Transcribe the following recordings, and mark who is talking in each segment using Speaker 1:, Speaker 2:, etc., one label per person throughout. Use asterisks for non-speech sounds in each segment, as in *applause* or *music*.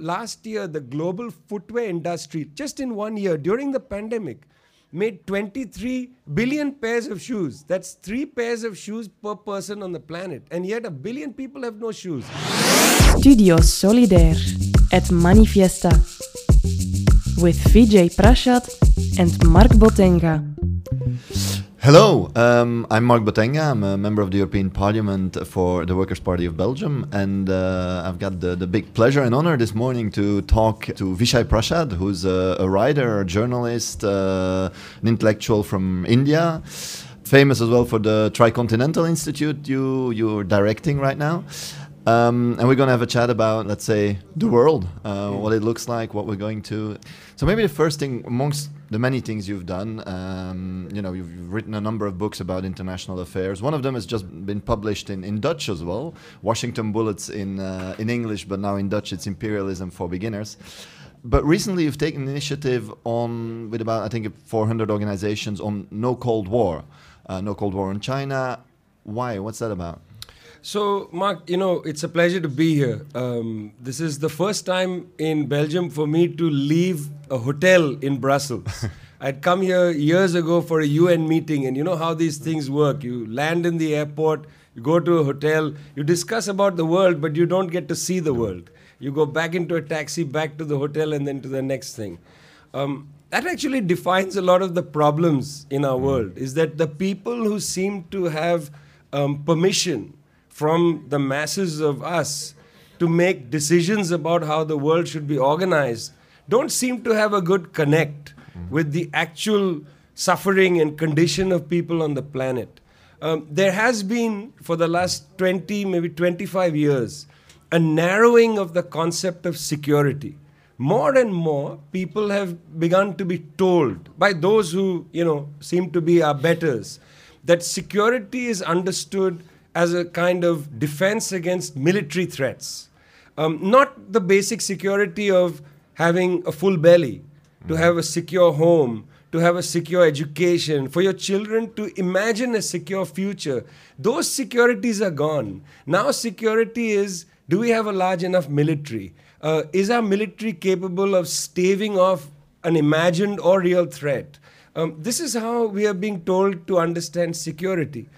Speaker 1: Last year, the global footwear industry, just in one year during the pandemic, made 23 billion pairs of shoes. That's three pairs of shoes per person on the planet. And yet, a billion people have no shoes.
Speaker 2: Studio Solidair at Manifiesta with Vijay Prashad and Marc Botenga.
Speaker 3: Hello, um, I'm Marc Botenga. I'm a member of the European Parliament for the Workers' Party of Belgium, and uh, I've got the, the big pleasure and honor this morning to talk to Vijay Prashad, who's a, a writer, a journalist, uh, an intellectual from India, famous as well for the Tricontinental Institute you you're directing right now. Um, and we're going to have a chat about, let's say, the world, uh, what it looks like, what we're going to. So maybe the first thing, amongst the many things you've done, um, you know, you've, written a number of books about international affairs. One of them has just been published in, in Dutch as well, Washington Bullets in uh, in English, but now in Dutch it's Imperialism for Beginners. But recently you've taken an initiative on with about I think 400 organizations on no Cold War, uh, no Cold War in China. Why? What's that about?
Speaker 1: So, Marc, you know, it's a pleasure to be here. Um, this is the first time in Belgium for me to leave a hotel in Brussels. *laughs* I'd come here years ago for a UN meeting, and you know how these things work. You land in the airport, you go to a hotel, you discuss about the world, but you don't get to see the world. You go back into a taxi, back to the hotel, and then to the next thing. Um, that actually defines a lot of the problems in our world, is that the people who seem to have um, permission from the masses of us to make decisions about how the world should be organized don't seem to have a good connect with the actual suffering and condition of people on the planet. Um, there has been, for the last 20, maybe 25 years, a narrowing of the concept of security. More and more people have begun to be told by those who, you know, seem to be our betters that security is understood as a kind of defense against military threats. Um, not the basic security of having a full belly, to have a secure home, to have a secure education, for your children to imagine a secure future. Those securities are gone. Now, security is do we have a large enough military? Uh, is our military capable of staving off an imagined or real threat? Um, this is how we are being told to understand security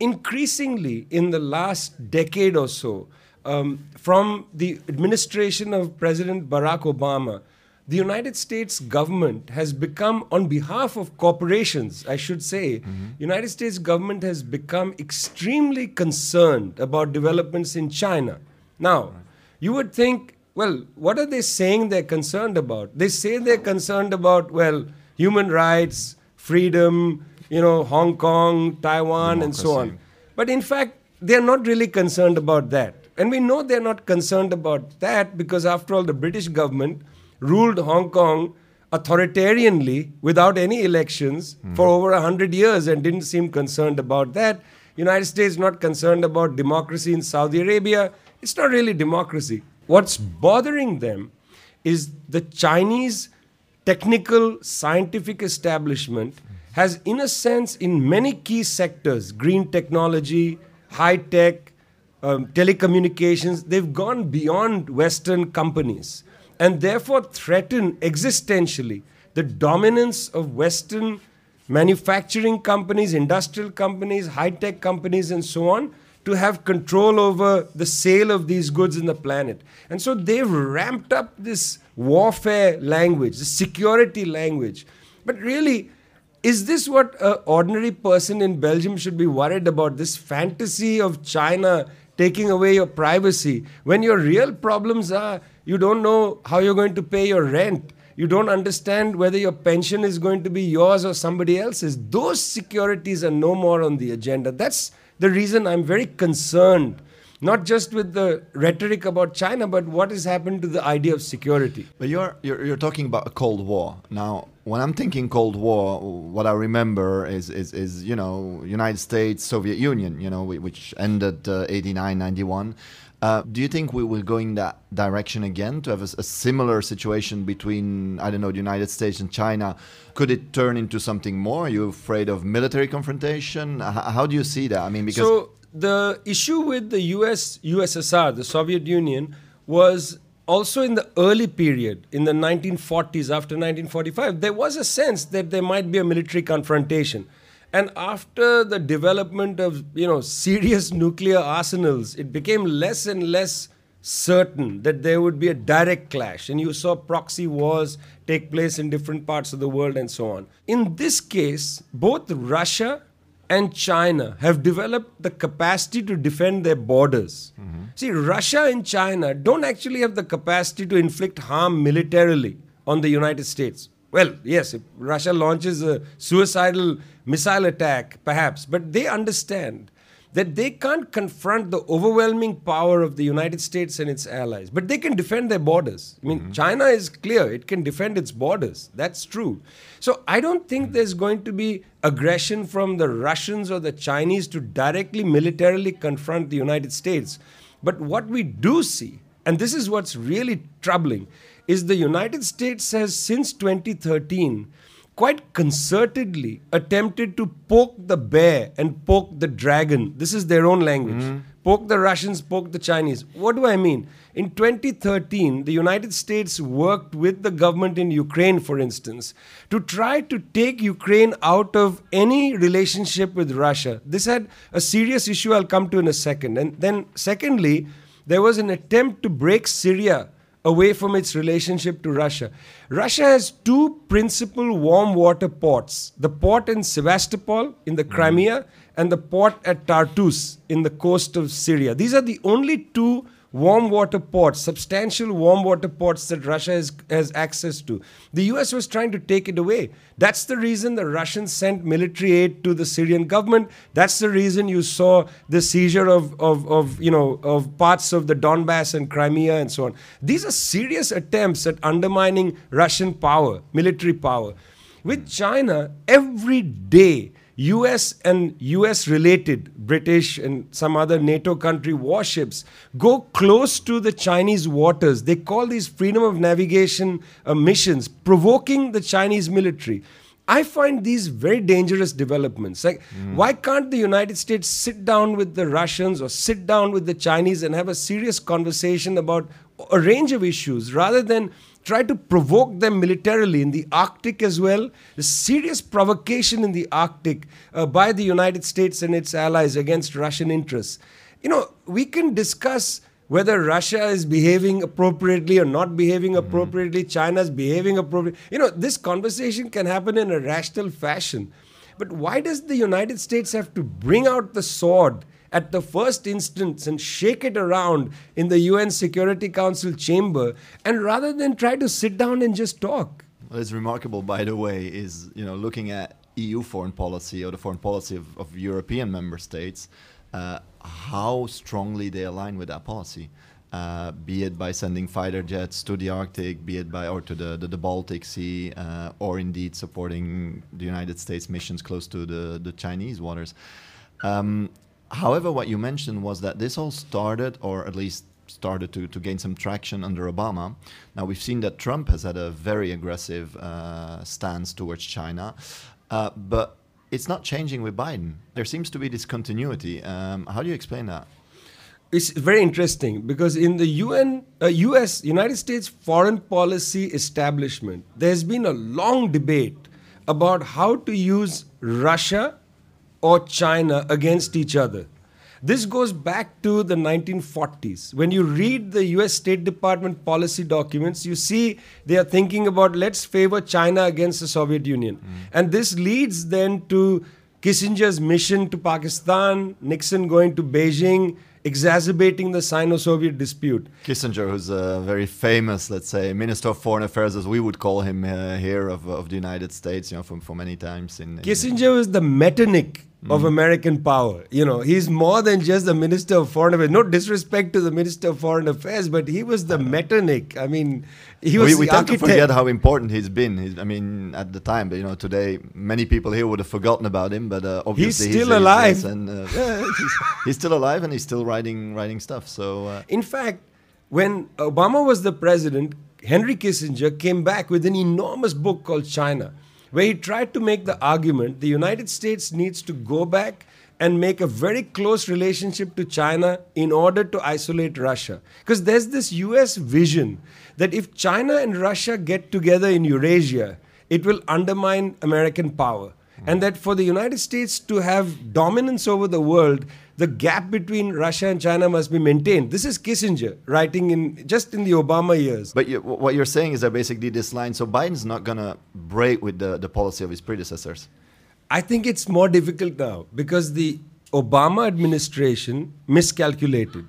Speaker 1: increasingly in the last decade or so, um, from the administration of President Barack Obama, the United States government has become, on behalf of corporations, I should say, mm-hmm. United States government has become extremely concerned about developments in China. Now, right. you would think, well, what are they saying they're concerned about? They say they're concerned about, well, human rights, freedom, you know, Hong Kong, Taiwan, Democracy. and so on. But in fact, they're not really concerned about that. And we know they're not concerned about that because, after all, the British government ruled Hong Kong authoritarianly without any elections mm. for over 100 years and didn't seem concerned about that. United States not concerned about democracy in Saudi Arabia. It's not really democracy. What's bothering them is the Chinese technical scientific establishment has, in a sense, in many key sectors, green technology, high tech, um, telecommunications, they've gone beyond Western companies and therefore threaten existentially the dominance of Western manufacturing companies, industrial companies, high tech companies, and so on to have control over the sale of these goods in the planet. And so they've ramped up this warfare language, the security language. But really, is this what an ordinary person in Belgium should be worried about? This fantasy of China taking away your privacy when your real problems are you don't know how you're going to pay your rent. You don't understand whether your pension is going to be yours or somebody else's. Those securities are no more on the agenda. That's the reason I'm very concerned not just with the rhetoric about China, but what has happened to the idea of security.
Speaker 3: But you're, you're, you're talking about a Cold War. Now, when I'm thinking Cold War, what I remember is, is, is you know, United States, Soviet Union, you know, which ended uh, 89, 91. Uh, do you think we will go in that direction again to have a, a, similar situation between, I don't know, the United States and China? Could it turn into something more? Are you afraid of military confrontation? H- how do you see that? I mean, because.
Speaker 1: So the issue with the US, USSR, the Soviet Union, was also in the early period, in the 1940s, after 1945, there was a sense that there might be a military confrontation. And after the development of you know serious nuclear arsenals, it became less and less certain that there would be a direct clash. And you saw proxy wars take place in different parts of the world and so on. In this case, both Russia and China have developed the capacity to defend their borders. Mm-hmm. See, Russia and China don't actually have the capacity to inflict harm militarily on the United States. Well, yes, if Russia launches a suicidal missile attack, perhaps, but they understand that they can't confront the overwhelming power of the United States and its allies, but they can defend their borders. I mean, mm-hmm. China is clear, it can defend its borders. That's true. So I don't think there's going to be aggression from the Russians or the Chinese to directly militarily confront the United States. But what we do see, and this is what's really troubling, is the United States has since 2013 quite concertedly attempted to poke the bear and poke the dragon. This is their own language. Mm. Poke the Russians, poke the Chinese. What do I mean? In 2013, the United States worked with the government in Ukraine, for instance, to try to take Ukraine out of any relationship with Russia. This had a serious issue I'll come to in a second. And then, secondly, there was an attempt to break Syria away from its relationship to Russia. Russia has two principal warm water ports the port in Sevastopol in the hmm. Crimea and the port at Tartus in the coast of Syria. These are the only two warm water ports, substantial warm water ports that Russia has, has access to. The US was trying to take it away. That's the reason the Russians sent military aid to the Syrian government. That's the reason you saw the seizure of, of, of, you know, of parts of the Donbass and Crimea and so on. These are serious attempts at undermining Russian power, military power. With China, every day, US and US related British and some other NATO country warships go close to the Chinese waters. They call these freedom of navigation uh, missions, provoking the Chinese military. I find these very dangerous developments. Like, mm. why can't the United States sit down with the Russians or sit down with the Chinese and have a serious conversation about a range of issues rather than try to provoke them militarily in the Arctic as well. The serious provocation in the Arctic uh, by the United States and its allies against Russian interests. You know, we can discuss whether Russia is behaving appropriately or not behaving mm-hmm. appropriately, China's behaving appropriately. You know, this conversation can happen in a rational fashion. But why does the United States have to bring out the sword at the first instance and shake it around in the UN Security Council chamber and rather than try to sit down and just talk.
Speaker 3: What is remarkable, by the way, is you know looking at EU foreign policy or the foreign policy of, of European member states, uh, how strongly they align with that policy. Uh, be it by sending fighter jets to the Arctic, be it by or to the the, the Baltic Sea, uh, or indeed supporting the United States missions close to the the Chinese waters. Um, However, what you mentioned was that this all started, or at least started to, to gain some traction under Obama. Now, we've seen that Trump has had a very aggressive uh, stance towards China, uh, but it's not changing with Biden. There seems to be this continuity. Um, how do you explain that?
Speaker 1: It's very interesting because in the UN, uh, US, United States foreign policy establishment, there's been a long debate about how to use Russia or China against each other. This goes back to the 1940s. When you read the US State Department policy documents, you see they are thinking about let's favor China against the Soviet Union. Mm. And this leads then to Kissinger's mission to Pakistan, Nixon going to Beijing, exacerbating the Sino-Soviet dispute.
Speaker 3: Kissinger, who's a very famous, let's say, Minister of Foreign Affairs, as we would call him uh, here of, of the United States, you know, for, for many times. In, in
Speaker 1: Kissinger was the Metternich mm. of American power. You know, he's more than just the Minister of Foreign Affairs. No disrespect to the Minister of Foreign Affairs, but he was the Metternich. I mean, he was.
Speaker 3: We, we tend to forget how important he's been. He's, I mean, at the time, but you know, today many people here would have forgotten about him. But uh, obviously,
Speaker 1: he's still he's, alive,
Speaker 3: he's, and uh, yeah, *laughs* *laughs* he's, he's, still alive, and he's still writing writing stuff. So, uh,
Speaker 1: in fact, when Obama was the president, Henry Kissinger came back with an enormous book called China where he tried to make the argument the United States needs to go back and make a very close relationship to China in order to isolate Russia. Because there's this US vision that if China and Russia get together in Eurasia, it will undermine American power. And that for the United States to have dominance over the world, the gap between Russia and China must be maintained. This is Kissinger writing in just in the Obama years.
Speaker 3: But you, what you're saying is that basically this line, so Biden's not going to break with the, the policy of his predecessors.
Speaker 1: I think it's more difficult now because the Obama administration miscalculated.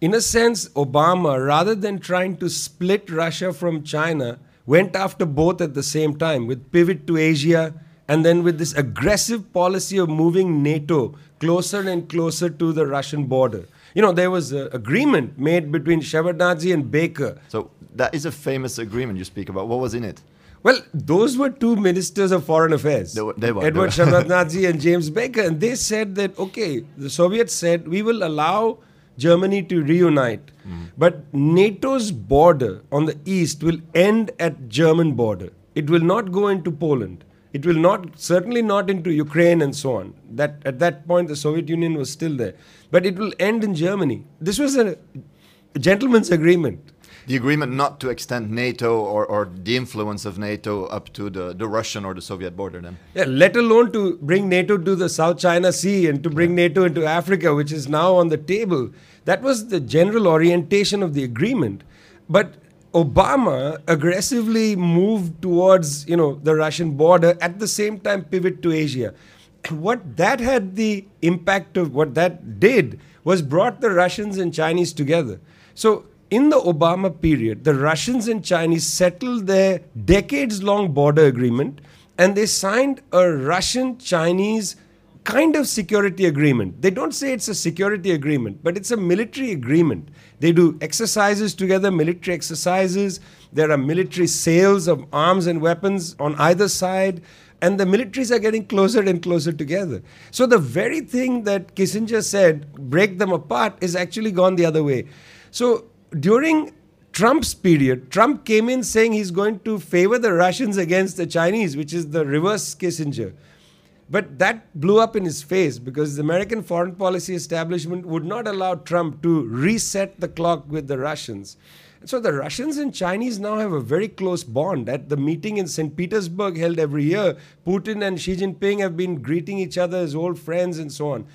Speaker 1: In a sense, Obama, rather than trying to split Russia from China, went after both at the same time with pivot to Asia and then with this aggressive policy of moving NATO closer and closer to the Russian border. You know, there was an agreement made between Shevardnadze and Baker.
Speaker 3: So that is a famous agreement you speak about. What was in it?
Speaker 1: Well, those were two ministers of foreign affairs.
Speaker 3: They were- they were-
Speaker 1: Edward. *laughs* Shevardnadze and James Baker. And they said that, okay, the Soviets said, we will allow Germany to reunite. Mm-hmm. But NATO's border on the east will end at German border. It will not go into Poland. It will not, certainly not into Ukraine and so on. That at that point the Soviet Union was still there. But it will end in Germany. This was a gentleman's agreement.
Speaker 3: The agreement not to extend NATO or, or the influence of NATO up to the, the Russian or the Soviet border then.
Speaker 1: Yeah, let alone to bring NATO to the South China Sea and to bring NATO into Africa, which is now on the table. That was the general orientation of the agreement. But Obama aggressively moved towards, you know, the Russian border at the same time pivot to Asia. What that had the impact of what that did was brought the Russians and Chinese together. So in the Obama period, the Russians and Chinese settled their decades long border agreement and they signed a Russian Chinese kind of security agreement. They don't say it's a security agreement, but it's a military agreement. They do exercises together, military exercises. There are military sales of arms and weapons on either side. And the militaries are getting closer and closer together. So the very thing that Kissinger said, break them apart, is actually gone the other way. So during Trump's period, Trump came in saying he's going to favor the Russians against the Chinese, which is the reverse Kissinger. But that blew up in his face because the American foreign policy establishment would not allow Trump to reset the clock with the Russians. So the Russians and Chinese now have a very close bond. At the meeting in St. Petersburg held every year, Putin and Xi Jinping have been greeting each other as old friends and so on.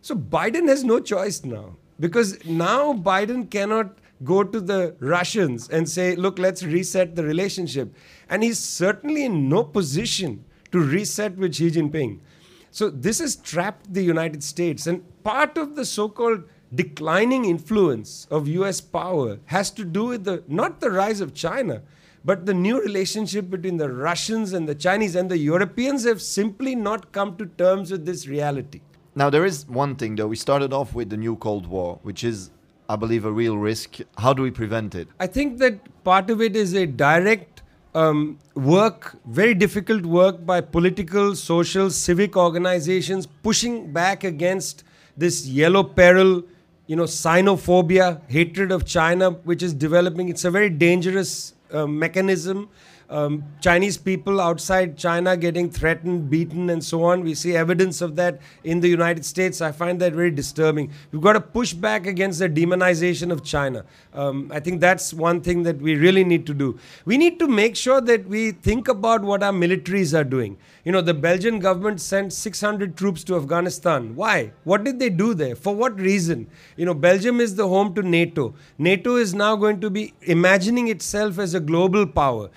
Speaker 1: So Biden has no choice now because now Biden cannot go to the Russians and say, look, let's reset the relationship. And he's certainly in no position to reset with Xi Jinping. So this has trapped the United States. And part of the so called declining influence of US power has to do with the not the rise of China, but the new relationship between the Russians and the Chinese. And the Europeans have simply not come to terms with this reality.
Speaker 3: Now, there is one thing though. We started off with the new Cold War, which is, I believe, a real risk. How do we prevent it?
Speaker 1: I think that part of it is a direct um, work, very difficult work by political, social, civic organizations pushing back against this yellow peril, you know, sinophobia, hatred of China, which is developing. It's a very dangerous uh, mechanism. Um, Chinese people outside China getting threatened, beaten, and so on. We see evidence of that in the United States. I find that very disturbing. We've got to push back against the demonization of China. Um, I think that's one thing that we really need to do. We need to make sure that we think about what our militaries are doing. You know, the Belgian government sent 600 troops to Afghanistan. Why? What did they do there? For what reason? You know, Belgium is the home to NATO. NATO is now going to be imagining itself as a global power.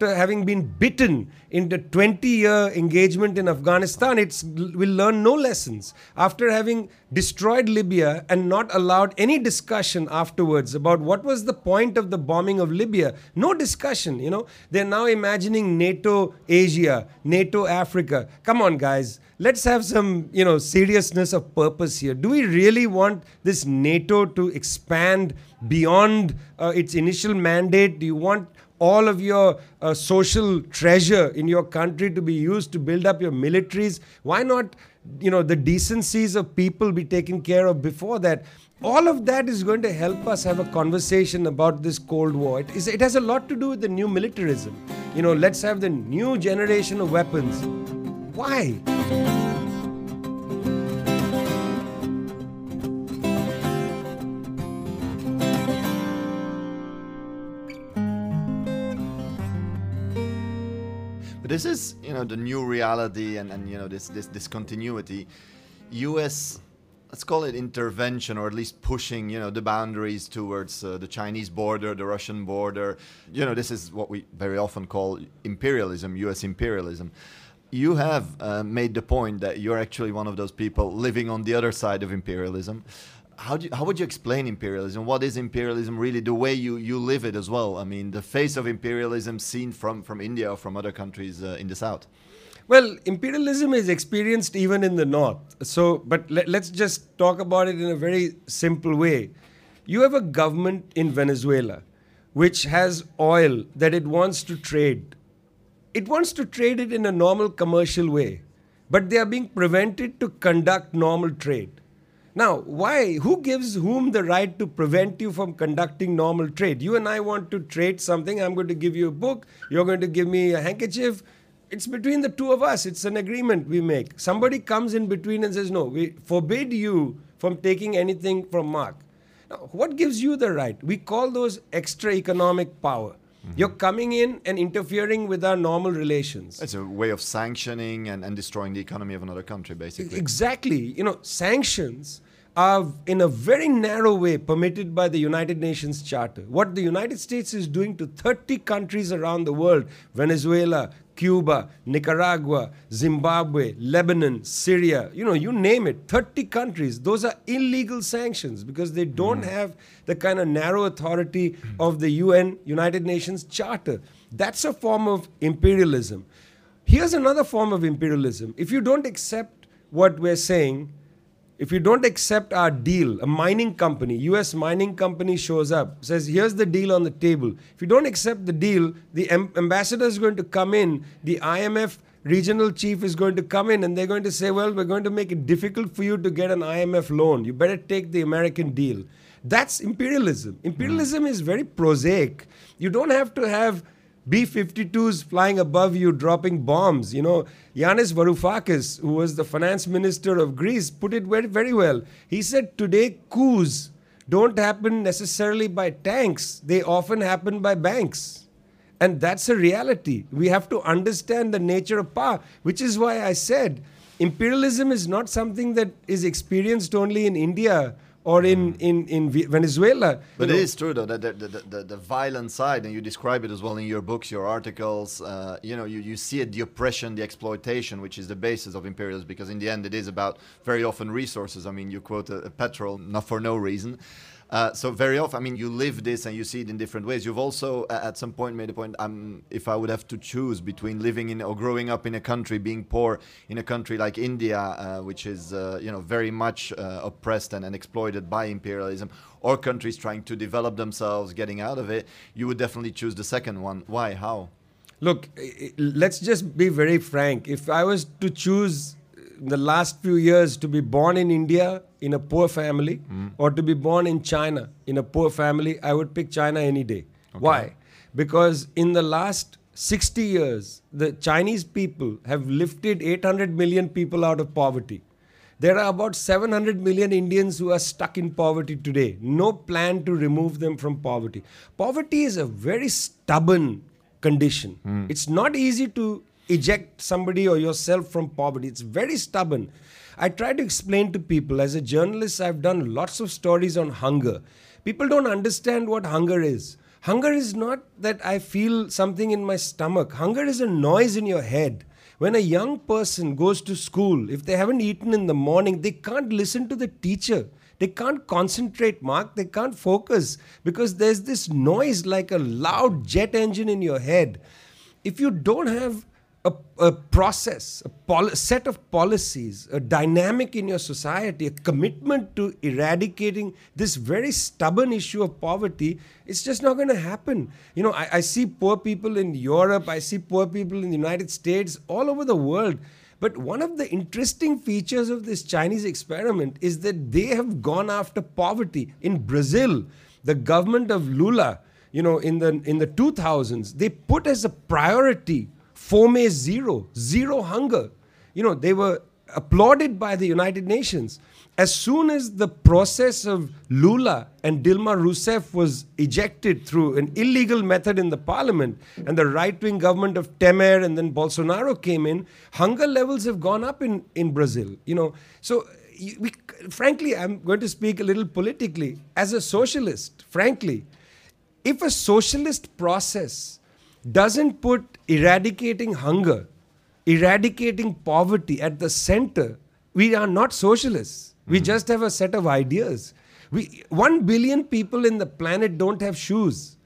Speaker 1: After having been bitten in the 20 year engagement in Afghanistan, it will learn no lessons. After having destroyed Libya and not allowed any discussion afterwards about what was the point of the bombing of Libya, no discussion. You know, they're now imagining NATO Asia, NATO Africa. Come on, guys. Let's have some, you know, seriousness of purpose here. Do we really want this NATO to expand beyond uh, its initial mandate? Do you want all of your uh, social treasure in your country to be used to build up your militaries? Why not, you know, the decencies of people be taken care of before that? All of that is going to help us have a conversation about this Cold War. It, is, it has a lot to do with the new militarism. You know, let's have the new generation of weapons. Why?
Speaker 3: This is, you know, the new reality and, and you know, this, this, this continuity. US let's call it intervention or at least pushing you know the boundaries towards uh, the chinese border the russian border. You know this is what we very often call imperialism us imperialism. You have uh, made the point that you're actually one of those people living on the other side of imperialism how, do you, how would you explain imperialism? What is imperialism really? The way you, you live it as well. I mean, the face of imperialism seen from, from India or from other countries uh, in the south.
Speaker 1: Well, imperialism is experienced even in the north. So, but let, let's just talk about it in a very simple way. You have a government in Venezuela which has oil that it wants to trade. It wants to trade it in a normal commercial way, but they are being prevented to conduct normal trade. Now, why? Who gives whom the right to prevent you from conducting normal trade? You and I want to trade something. I'm going to give you a book. You're going to give me a handkerchief. It's between the two of us. It's an agreement we make. Somebody comes in between and says, No, we forbid you from taking anything from Marc. Now, what gives you the right? We call those extra economic power. Mm-hmm. You're coming in and interfering with our normal relations.
Speaker 3: It's a way of sanctioning and, and destroying the economy of another country, basically.
Speaker 1: Exactly. You know, sanctions are in a very narrow way permitted by the United Nations Charter. What the United States is doing to 30 countries around the world Venezuela, Cuba, Nicaragua, Zimbabwe, Lebanon, Syria, you know, you name it, 30 countries. Those are illegal sanctions because they don't mm. have the kind of narrow authority of the UN, United Nations Charter. That's a form of imperialism. Here's another form of imperialism. If you don't accept what we're saying, if you don't accept our deal, a mining company, US mining company shows up, says, here's the deal on the table. If you don't accept the deal, the ambassador is going to come in, the IMF regional chief is going to come in and they're going to say, well, we're going to make it difficult for you to get an IMF loan. You better take the American deal. That's imperialism. Imperialism mm. is very prosaic. You don't have to have B 52s flying above you, dropping bombs. You know, Yanis Varoufakis, who was the finance minister of Greece, put it very, very well. He said, Today, coups don't happen necessarily by tanks, they often happen by banks. And that's a reality. We have to understand the nature of power, which is why I said imperialism is not something that is experienced only in India or in, mm. in, in Venezuela.
Speaker 3: But it is true, though, that the, the, the, the, violent side, and you describe it as well in your books, your articles, uh, you know, you, you see it, the oppression, the exploitation, which is the basis of imperialism, because in the end it is about very often resources. I mean, you quote a, a petrol, not for no reason. Uh, so very often, I mean, you live this and you see it in different ways. You've also, at some point, made a point. Um, if I would have to choose between living in or growing up in a country, being poor in a country like India, uh, which is, uh, you know, very much uh, oppressed and, and exploited by imperialism, or countries trying to develop themselves, getting out of it, you would definitely choose the second one. Why? How?
Speaker 1: Look, let's just be very frank. If I was to choose the last few years to be born in India in a poor family mm. or to be born in China in a poor family, I would pick China any day. Okay. Why? Because in the last 60 years, the Chinese people have lifted 800 million people out of poverty. There are about 700 million Indians who are stuck in poverty today. No plan to remove them from poverty. Poverty is a very stubborn condition. Mm. It's not easy to eject somebody or yourself from poverty. It's very stubborn. I try to explain to people, as a journalist, I've done lots of stories on hunger. People don't understand what hunger is. Hunger is not that I feel something in my stomach, hunger is a noise in your head. When a young person goes to school, if they haven't eaten in the morning, they can't listen to the teacher. They can't concentrate, Marc. They can't focus because there's this noise like a loud jet engine in your head. If you don't have a, a process, a pol- set of policies, a dynamic in your society, a commitment to eradicating this very stubborn issue of poverty, it's just not going to happen. You know, I, I see poor people in Europe, I see poor people in the United States, all over the world. But one of the interesting features of this Chinese experiment is that they have gone after poverty. In Brazil, the government of Lula, you know, in the in the 2000s, they put as a priority Fome zero, zero hunger. You know, they were applauded by the United Nations. As soon as the process of Lula and Dilma Rousseff was ejected through an illegal method in the parliament, and the right wing government of Temer and then Bolsonaro came in, hunger levels have gone up in, in Brazil. You know, so we, frankly, I'm going to speak a little politically. As a socialist, frankly, if a socialist process doesn't put eradicating hunger, eradicating poverty at the center, we are not socialists. We hmm. just have a set of ideas. We, one billion people in the planet don't have shoes.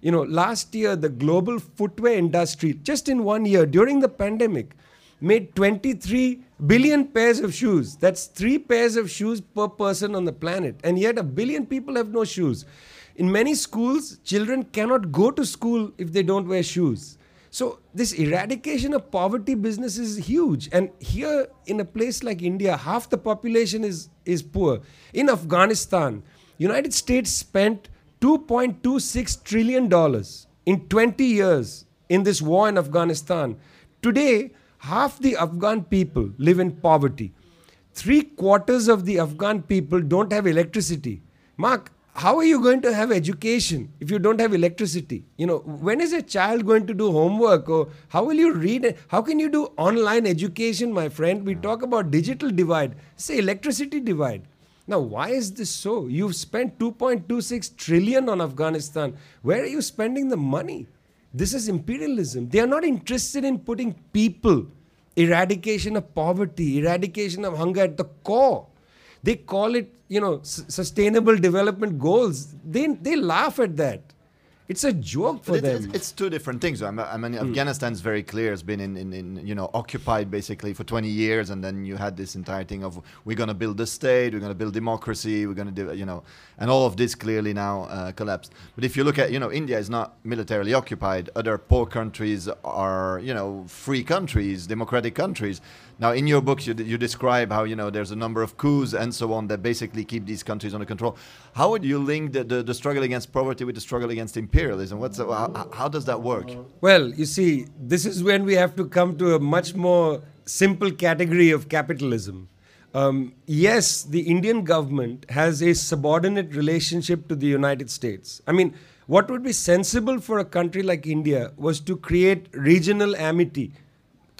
Speaker 1: You know, last year, the global footwear industry, just in one year, during the pandemic, made 23 billion pairs of shoes. That's three pairs of shoes per person on the planet. And yet, a billion people have no shoes. In many schools, children cannot go to school if they don't wear shoes. So, this eradication of poverty business is huge. And here, in a place like India, half the population is, is poor. In Afghanistan, United States spent 2.26 trillion dollars in 20 years in this war in Afghanistan. Today, half the Afghan people live in poverty. Three quarters of the Afghan people don't have electricity. Marc, how are you going to have education if you don't have electricity? You know, when is a child going to do homework or how will you read? How can you do online education, my friend? We talk about digital divide, say electricity divide. Now, why is this so? You've spent 2.26 trillion on Afghanistan. Where are you spending the money? This is imperialism. They are not interested in putting people, eradication of poverty, eradication of hunger at the core. They call it, you know, s- sustainable development goals. They, they laugh at that. It's a joke for
Speaker 3: it's,
Speaker 1: them.
Speaker 3: it's, it's two different things. I mean, mean Afghanistan's very clear. It's been in, in, in, you know, occupied basically for 20 years, and then you had this entire thing of we're going to build the state, we're going to build democracy, we're going to do, you know, and all of this clearly now uh, collapsed. But if you look at, you know, India is not militarily occupied. Other poor countries are, you know, free countries, democratic countries. Now, in your book, you, you describe how you know there's a number of coups and so on that basically keep these countries under control. How would you link the, the, the struggle against poverty with the struggle against imperialism? What's the, how, how does that work?
Speaker 1: Well, you see, this is when we have to come to a much more simple category of capitalism. Um, yes, the Indian government has a subordinate relationship to the United States. I mean, what would be sensible for a country like India was to create regional amity,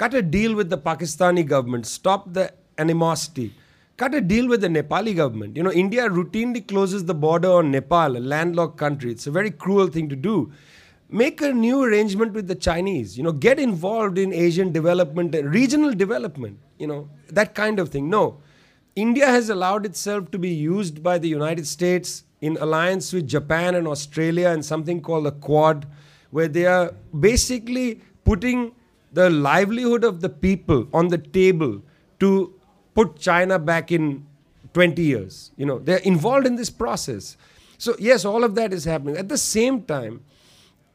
Speaker 1: cut a deal with the Pakistani government, stop the animosity, cut a deal with the Nepali government. You know, India routinely closes the border on Nepal, a landlocked country. It's a very cruel thing to do. Make a new arrangement with the Chinese. You know, get involved in Asian development, regional development. You know, that kind of thing. No, India has allowed itself to be used by the United States in alliance with Japan and Australia and something called the Quad, where they are basically putting the livelihood of the people on the table to put China back in 20 years. You know, they're involved in this process. So, yes, all of that is happening. At the same time,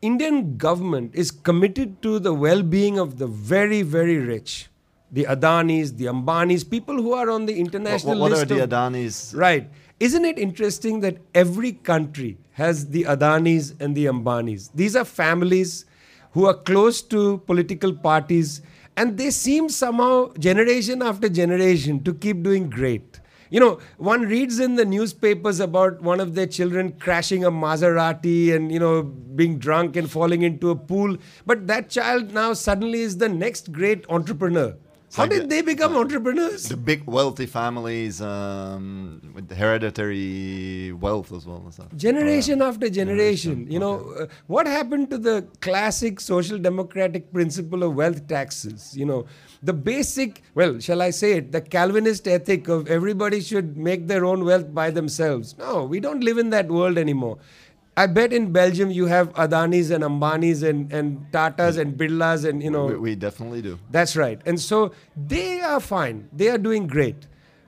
Speaker 1: Indian government is committed to the well-being of the very, very rich, the Adanis, the Ambanis, people who are on the
Speaker 3: What,
Speaker 1: international
Speaker 3: what are
Speaker 1: list
Speaker 3: the Adanis?
Speaker 1: Right. Isn't it interesting that every country has the Adanis and the Ambanis? These are families who are close to political parties and they seem somehow, generation after generation, to keep doing great. You know, one reads in the newspapers about one of their children crashing a Maserati and, you know, being drunk and falling into a pool. But that child now suddenly is the next great entrepreneur. How
Speaker 3: like
Speaker 1: did
Speaker 3: the-
Speaker 1: they become entrepreneurs?
Speaker 3: The big wealthy families um, with hereditary wealth as well.
Speaker 1: Generation
Speaker 3: Uh,
Speaker 1: after generation. You know uh, what happened to the classic social democratic principle of wealth taxes? You know the basic well shall i say it the calvinist ethic of everybody should make their own wealth by themselves. No we don't live in that world anymore I bet in Belgium you have Adanis and Ambanis and, and Tatas and Birlas and you know
Speaker 3: we, we definitely do.
Speaker 1: that's right. And so they are fine. They are doing great.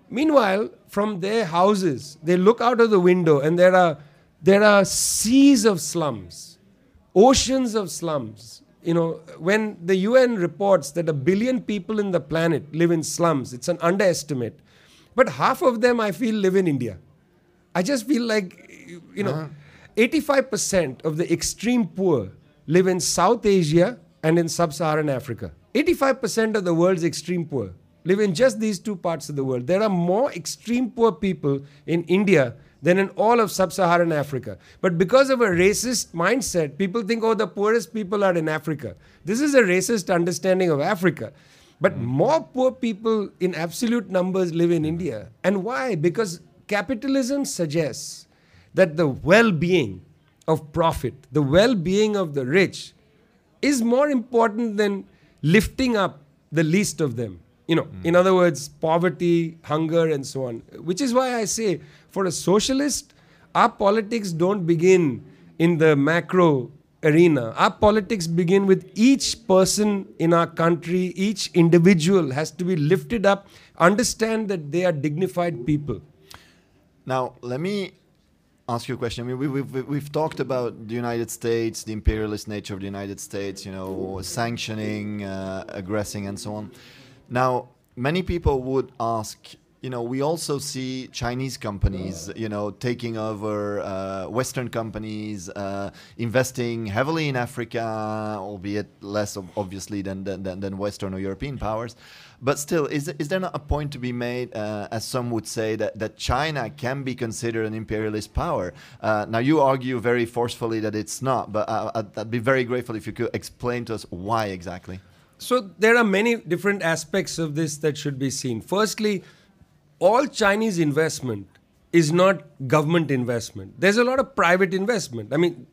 Speaker 1: Meanwhile, from their houses, they look out of the window and there are there are seas of slums, oceans of slums. You know, when the UN reports that a billion people in the planet live in slums, it's an underestimate. But half of them I feel live in India. I just feel like you know, uh-huh. 85% of the extreme poor live in South Asia and in sub-Saharan Africa. 85% of the world's extreme poor live in just these two parts of the world. There are more extreme poor people in India than in all of sub Saharan Africa. But because of a racist mindset, people think, oh, the poorest people are in Africa. This is a racist understanding of Africa. But hmm. more poor people in absolute numbers live in hmm. India. And why? Because capitalism suggests that the well being of profit, the well being of the rich, is more important than lifting up the least of them. You know, hmm. in other words, poverty, hunger, and so on. Which is why I say, for a socialist, our politics don't begin in the macro arena. Our politics begin with each person in our country, each individual has to be lifted up, understand that they are dignified people.
Speaker 3: Now, let me ask you a question. I mean, we, we've, we've, we've talked about the United States, the imperialist nature of the United States, you know, sanctioning, uh, aggressing, and so on. Now, many people would ask, you know, we also see Chinese companies, you know, taking over uh, Western companies, uh, investing heavily in Africa, albeit less ob- obviously than, than than Western or European powers. But still, is, is there not a point to be made, uh, as some would say, that, that China can be considered an imperialist power? Uh, now, you argue very forcefully that it's not, but uh, I'd, I'd be very grateful if you could explain to us why exactly.
Speaker 1: So there are many different aspects of this that should be seen. Firstly, all Chinese investment is not government investment. There's a lot of private investment. I mean,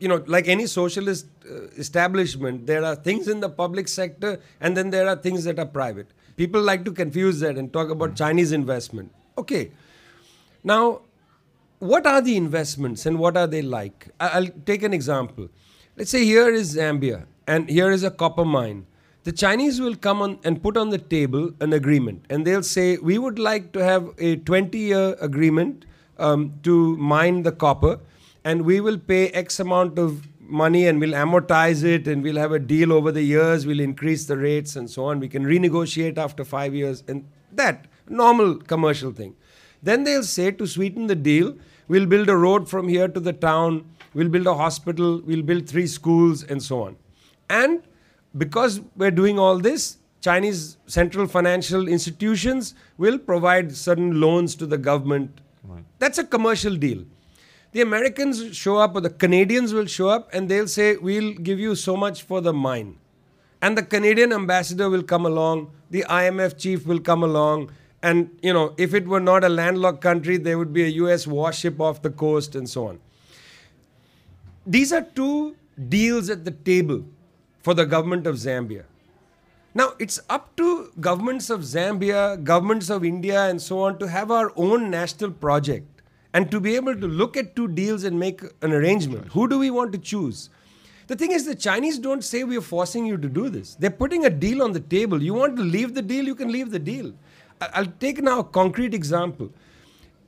Speaker 1: you know, like any socialist uh, establishment, there are things in the public sector and then there are things that are private. People like to confuse that and talk about Chinese investment. Okay. Now, what are the investments and what are they like? I'll take an example. Let's say here is Zambia and here is a copper mine. The Chinese will come on and put on the table an agreement and they'll say, We would like to have a 20 year agreement um, to mine the copper and we will pay X amount of money and we'll amortize it and we'll have a deal over the years, we'll increase the rates and so on. We can renegotiate after five years and that normal commercial thing. Then they'll say to sweeten the deal, we'll build a road from here to the town, we'll build a hospital, we'll build three schools, and so on. And because we're doing all this, Chinese central financial institutions will provide certain loans to the government. That's a commercial deal. The Americans show up, or the Canadians will show up, and they'll say, We'll give you so much for the mine. And the Canadian ambassador will come along, the IMF chief will come along, and you know, if it were not a landlocked country, there would be a US warship off the coast and so on. These are two deals at the table for the government of Zambia. Now, it's up to governments of Zambia, governments of India, and so on to have our own national project and to be able to look at two deals and make an arrangement. Who do we want to choose? The thing is, the Chinese don't say we are forcing you to do this. They're putting a deal on the table. You want to leave the deal, you can leave the deal. I'll take now a concrete example.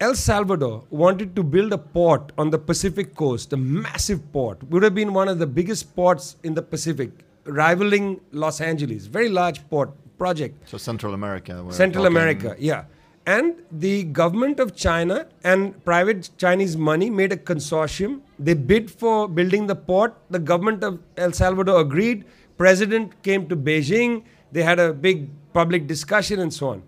Speaker 1: El Salvador wanted to build a port on the Pacific coast, a massive port. Would have been one of the biggest ports in the Pacific, rivaling Los Angeles. Very large port project.
Speaker 3: So Central America.
Speaker 1: Central America, yeah. And the government of China and private Chinese money made a consortium. They bid for building the port. The government of El Salvador agreed. President came to Beijing. They had a big public discussion and so on.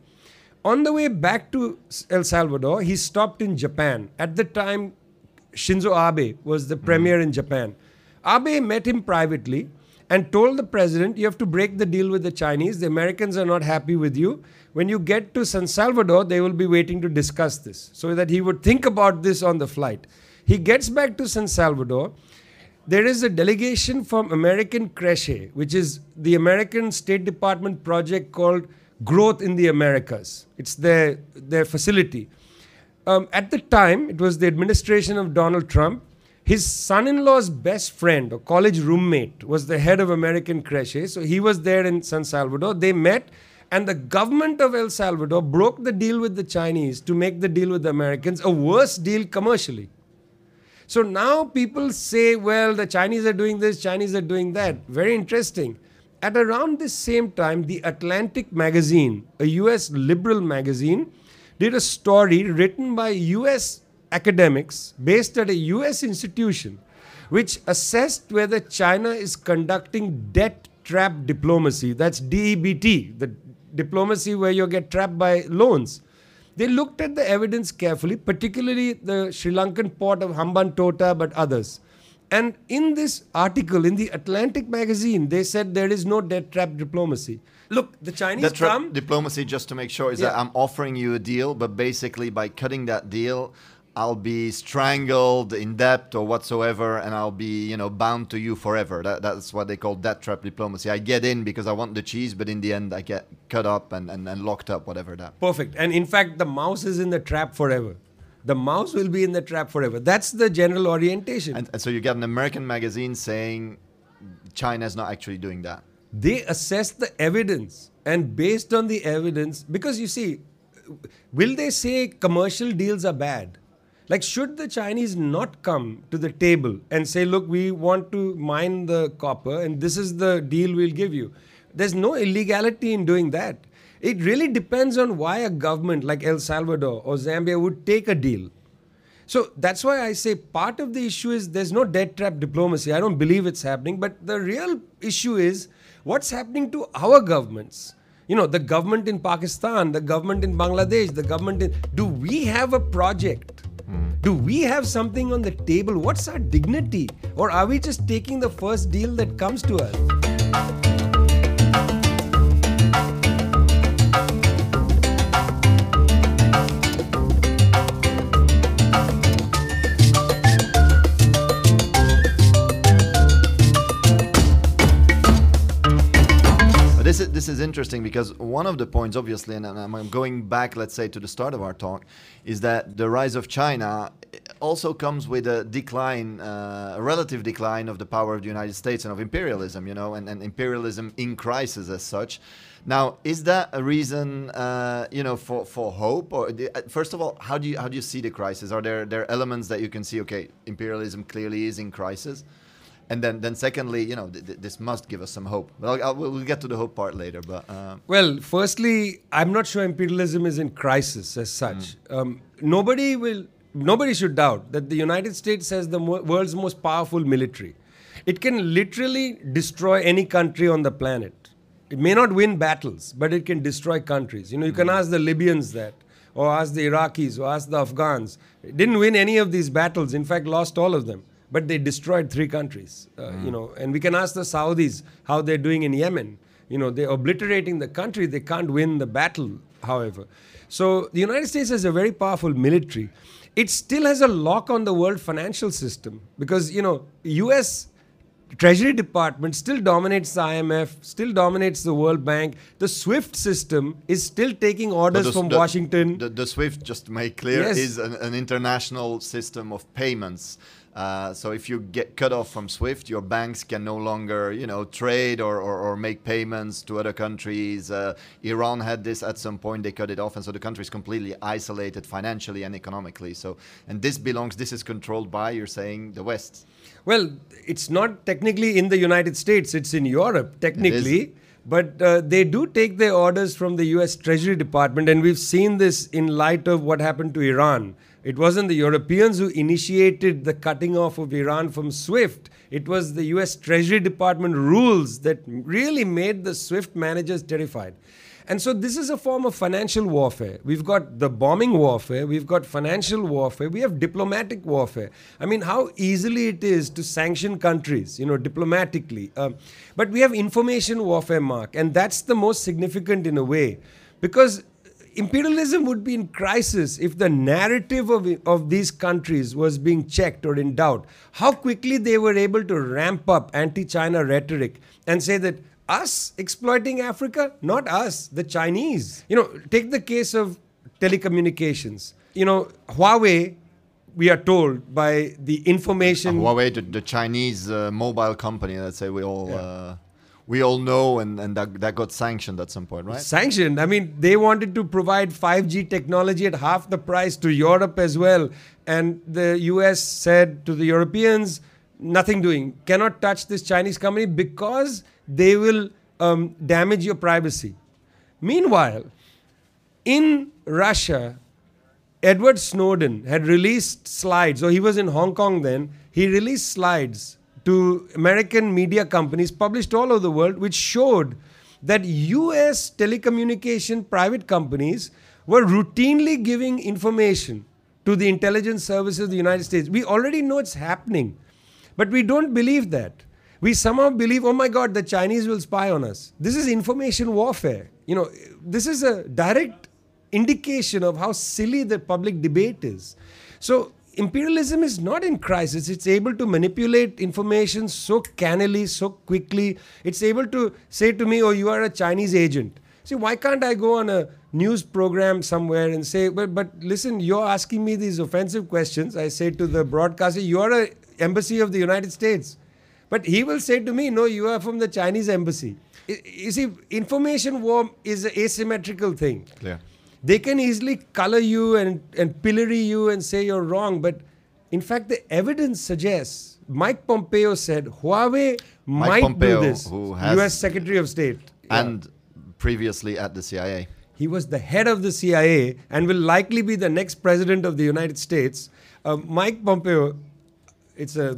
Speaker 1: On the way back to El Salvador, he stopped in Japan. At the time, Shinzo Abe was the hmm. premier in Japan. Abe met him privately and told the president, You have to break the deal with the Chinese. The Americans are not happy with you. When you get to San Salvador, they will be waiting to discuss this. So that he would think about this on the flight. He gets back to San Salvador. There is a delegation from America Crece, which is the American State Department project called Growth in the Americas. It's their, their facility. Um, at the time, it was the administration of Donald Trump. His son in law's best friend or college roommate was the head of America Crece. So he was there in San Salvador. They met, and the government of El Salvador broke the deal with the Chinese to make the deal with the Americans a worse deal commercially. So now people say, well, the Chinese are doing this, Chinese are doing that. Very interesting. At around this same time, the Atlantic magazine, a US liberal magazine, did a story written by US academics based at a US institution, which assessed whether China is conducting debt trap diplomacy. That's DEBT, the diplomacy where you get trapped by loans. They looked at the evidence carefully, particularly the Sri Lankan port of Hambantota, but others. And in this article in the Atlantic magazine, they said there is no debt trap diplomacy. Look, the Chinese
Speaker 3: That tra-
Speaker 1: come.
Speaker 3: diplomacy, just to make sure, is that I'm offering you a deal, but basically by cutting that deal, I'll be strangled in debt or whatsoever, and I'll be, you know, bound to you forever. That, that's what they call debt trap diplomacy. I get in because I want the cheese, but in the end, I get cut up and, and, and locked up, whatever that.
Speaker 1: Perfect. And in fact, the mouse is in the trap forever. The mouse will be in the trap forever. That's the general orientation.
Speaker 3: And, and so you get an American magazine saying China is not actually doing that.
Speaker 1: they assess the evidence and based on the evidence because you see will they say commercial deals are bad like should the chinese not come to the table and say look we want to mine the copper and this is the deal we'll give you there's no illegality in doing that it really depends on why a government like el salvador or zambia would take a deal so that's why I say part of the issue is there's no debt trap diplomacy. I don't believe it's happening. But the real issue is what's happening to our governments. You know, the government in Pakistan, the government in Bangladesh, the government in. Do we have a project? Do we have something on the table? What's our dignity? Or are we just taking the first deal that comes to us?
Speaker 3: Is interesting because one of the points, obviously, and I'm going back, let's say, to the start of our talk, is that the rise of China also comes with a decline, uh, a relative decline of the power of the United States and of imperialism, you know, and, and imperialism in crisis as such. Now, is that a reason, uh, you know, for, for hope? Or uh, first of all, how do you how do you see the crisis? Are there there elements that you can see? Okay, imperialism clearly is in crisis. And then, then secondly, you know, th- th- this must give us some hope. But I'll, I'll, we'll we'll get to the hope part later. But uh,
Speaker 1: Well, firstly, I'm not sure imperialism is in crisis as such. Um, nobody will, nobody should doubt that the United States has the mo- world's most powerful military. It can literally destroy any country on the planet. It may not win battles, but it can destroy countries. You know, you can ask the Libyans that, or ask the Iraqis, or ask the Afghans. It didn't win any of these battles. In fact, lost all of them. But they destroyed three countries. Uh, You know, and we can ask the Saudis how they're doing in Yemen. You know, they're obliterating the country. They can't win the battle, however. So the United States has a very powerful military. It still has a lock on the world financial system because, you know, US Treasury Department still dominates the IMF, still dominates the World Bank. The SWIFT system is still taking orders
Speaker 3: the-
Speaker 1: from
Speaker 3: the-
Speaker 1: Washington.
Speaker 3: The, the SWIFT, just to make clear,
Speaker 1: Yes.
Speaker 3: is an, an international system of payments. Uh, so if you get cut off from SWIFT, your banks can no longer, you know, trade or, or, or make payments to other countries. Uh, Iran had this at some point; they cut it off, and so the country is completely isolated financially and economically. So, and this belongs, this is controlled by, you're saying, the West.
Speaker 1: Well, it's not technically in the United States, it's in Europe, technically. But uh, they do take their orders from the US Treasury Department, and we've seen this in light of what happened to Iran. It wasn't the Europeans who initiated the cutting off of Iran from SWIFT. It was the US Treasury Department rules that really made the SWIFT managers terrified. And so this is a form of financial warfare. We've got the bombing warfare, we've got financial warfare, we have diplomatic warfare. I mean, how easily it is to sanction countries, you know, diplomatically. Um, but we have information warfare, Mark, and that's the most significant in a way, because imperialism would be in crisis if the narrative of, of these countries was being checked or in doubt. How quickly they were able to ramp up anti China rhetoric and say that us exploiting Africa, not us, the Chinese. You know, take the case of telecommunications. You know, Huawei, we are told by the information.
Speaker 3: Huawei, the, the Chinese uh, mobile company, let's say we all uh, we all know, and, and that, that got sanctioned at some point, right?
Speaker 1: sanctioned. I mean, they wanted to provide 5G technology at half the price to Europe as well. And the US said to the Europeans, nothing doing, cannot touch this Chinese company because they will um, damage your privacy. Meanwhile, in Russia, Edward Snowden had released slides, or he was in Hong Kong then, he released slides to American media companies published all over the world, which showed that US telecommunication private companies were routinely giving information to the intelligence services of the United States. We already know it's happening, but we don't believe that. We somehow believe, oh my God, the Chinese will spy on us. This is information warfare. You know, this is a direct indication of how silly the public debate is. So imperialism is not in crisis. It's able to manipulate information so cannily, so quickly. It's able to say to me, oh, you are a Chinese agent. See, why can't I go on a news program somewhere and say, but, but listen, you're asking me these offensive questions. I say to the broadcaster, you're an embassy of the United States. But he will say to me, no, you are from the Chinese embassy. You see, information war is an asymmetrical thing.
Speaker 3: Yeah.
Speaker 1: They can easily color you and, and pillory you and say you're wrong, but in fact, the evidence suggests Mike Pompeo said Huawei
Speaker 3: Mike
Speaker 1: might
Speaker 3: Pompeo,
Speaker 1: do this.
Speaker 3: who has-
Speaker 1: U.S. Secretary of State. Yeah.
Speaker 3: And previously at the CIA.
Speaker 1: he was the head of the CIA and will likely be the next president of the United States. Uh, Mike Pompeo, it's a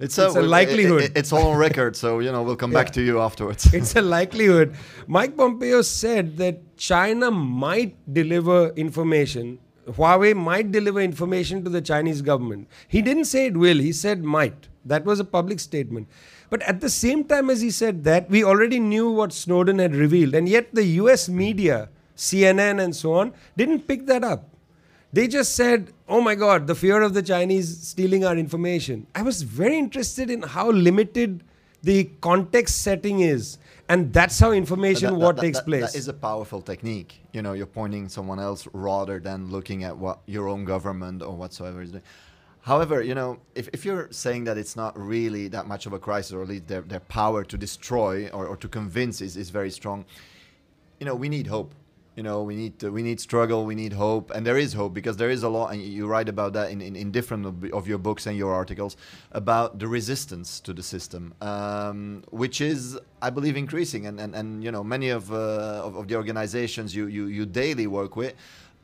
Speaker 3: It's,
Speaker 1: It's a
Speaker 3: it-
Speaker 1: likelihood.
Speaker 3: it- it's all on record, so you know we'll come *laughs* back to you afterwards.
Speaker 1: it's a likelihood. Mike Pompeo said that China might deliver information. Huawei might deliver information to the Chinese government. He didn't say it will, he said might. That was a public statement. But at the same time as he said that, we already knew what Snowden had revealed. And yet the US media, CNN and so on, didn't pick that up. They just said, oh my God, the fear of the Chinese stealing our information. I was very interested in how limited the context setting is. And that's how information
Speaker 3: That-
Speaker 1: war
Speaker 3: that-
Speaker 1: takes
Speaker 3: that-
Speaker 1: place.
Speaker 3: That is a powerful technique. You know, you're pointing someone else rather than looking at what your own government or whatsoever is doing. However, you know, if, if you're saying that it's not really that much of a crisis, or at least their, their power to destroy or, or to convince is, is very strong, you know, we need hope. You know, we need to, we need struggle, we need hope, and there is hope because there is a lot, and you write about that in, in, in different of, your books and your articles about the resistance to the system, um, which is, I believe, increasing, and, and, and you know, many of, uh, of, of the organizations you, you, you daily work with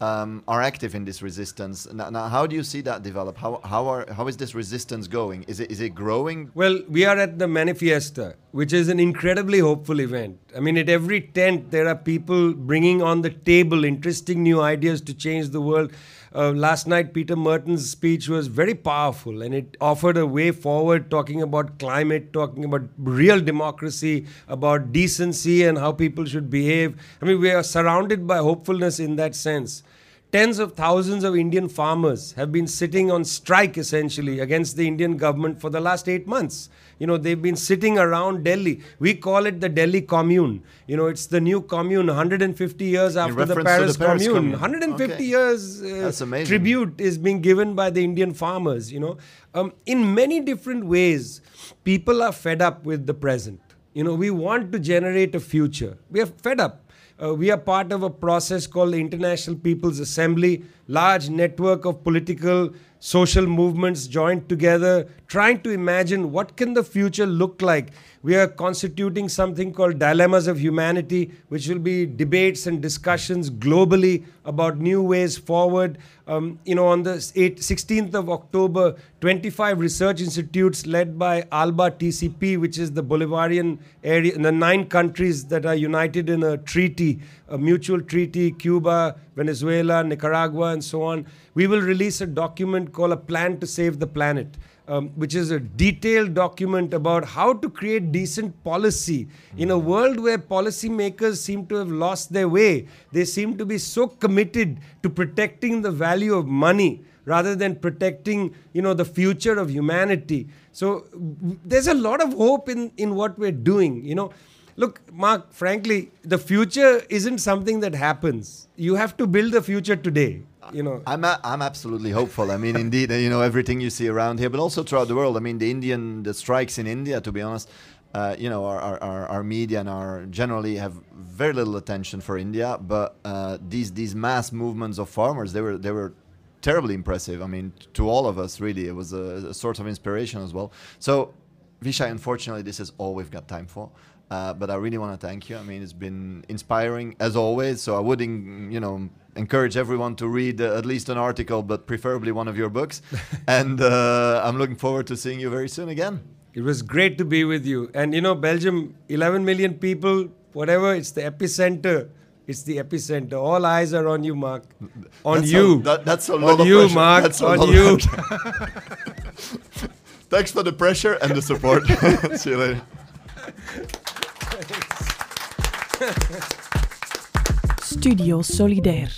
Speaker 3: um, are active in this resistance. Now, now, how do you see that develop? How, how, are, how is this resistance going? Is it, is it growing?
Speaker 1: Well, we are at the Manifiesta, which is an incredibly hopeful event. I mean, at every tent, there are people bringing on the table interesting new ideas to change the world. Uh, last night, Peter Mertens' speech was very powerful and it offered a way forward, talking about climate, talking about real democracy, about decency and how people should behave. I mean, we are surrounded by hopefulness in that sense. Tens of thousands of Indian farmers have been sitting on strike essentially against the Indian government for the last eight months. You know, they've been sitting around Delhi. We call it the Delhi Commune. You know, it's the new commune 150 years after the
Speaker 3: to the
Speaker 1: Paris,
Speaker 3: Paris
Speaker 1: Commune.
Speaker 3: Commune.
Speaker 1: 150
Speaker 3: Okay.
Speaker 1: years uh, tribute is being given by the Indian farmers. You know, um, in many different ways, people are fed up with the present. You know, we want to generate a future. We are fed up. Uh, we are part of a process called the International People's Assembly, large network of political, social movements joined together, trying to imagine what can the future look like. We are constituting something called Dilemmas of Humanity, which will be debates and discussions globally about new ways forward. Um, you know, on the 8, 16th of October, 25 research institutes led by ALBA TCP, which is the Bolivarian area, the nine countries that are united in a treaty, a mutual treaty, Cuba, Venezuela, Nicaragua, and so on. We will release a document called A Plan to Save the Planet. Um, which is a detailed document about how to create decent policy in a world where policymakers seem to have lost their way. They seem to be so committed to protecting the value of money rather than protecting, you know, the future of humanity. So w- there's a lot of hope in, in what we're doing, you know. Look, Mark, frankly, the future isn't something that happens. You have to build the future today, you know.
Speaker 3: I'm a, I'm absolutely hopeful. I mean, indeed, you know everything you see around here, but also throughout the world. I mean, the Indian the strikes in India, to be honest, uh, you know, our, our, our, media and our generally have very little attention for India. But uh, these these mass movements of farmers, they were they were terribly impressive. I mean, to all of us, really, it was a, a source of inspiration as well. So, Vijay, unfortunately, this is all we've got time for. Uh, but I really want to thank you. I mean, it's been inspiring as always. So I would, en- you know, encourage everyone to read uh, at least an article, but preferably one of your books. *laughs* and uh, I'm looking forward to seeing you very soon again.
Speaker 1: It was great to be with you. And you know, Belgium, 11 million people, whatever, it's the epicenter. It's the epicenter. All eyes are on you, Mark. On
Speaker 3: That's
Speaker 1: you.
Speaker 3: A, that, that's a lot
Speaker 1: on
Speaker 3: of
Speaker 1: you,
Speaker 3: pressure.
Speaker 1: Mark.
Speaker 3: That's
Speaker 1: on you. *laughs*
Speaker 3: Thanks for the pressure and the support. *laughs* See you later.
Speaker 2: Studio Solidair.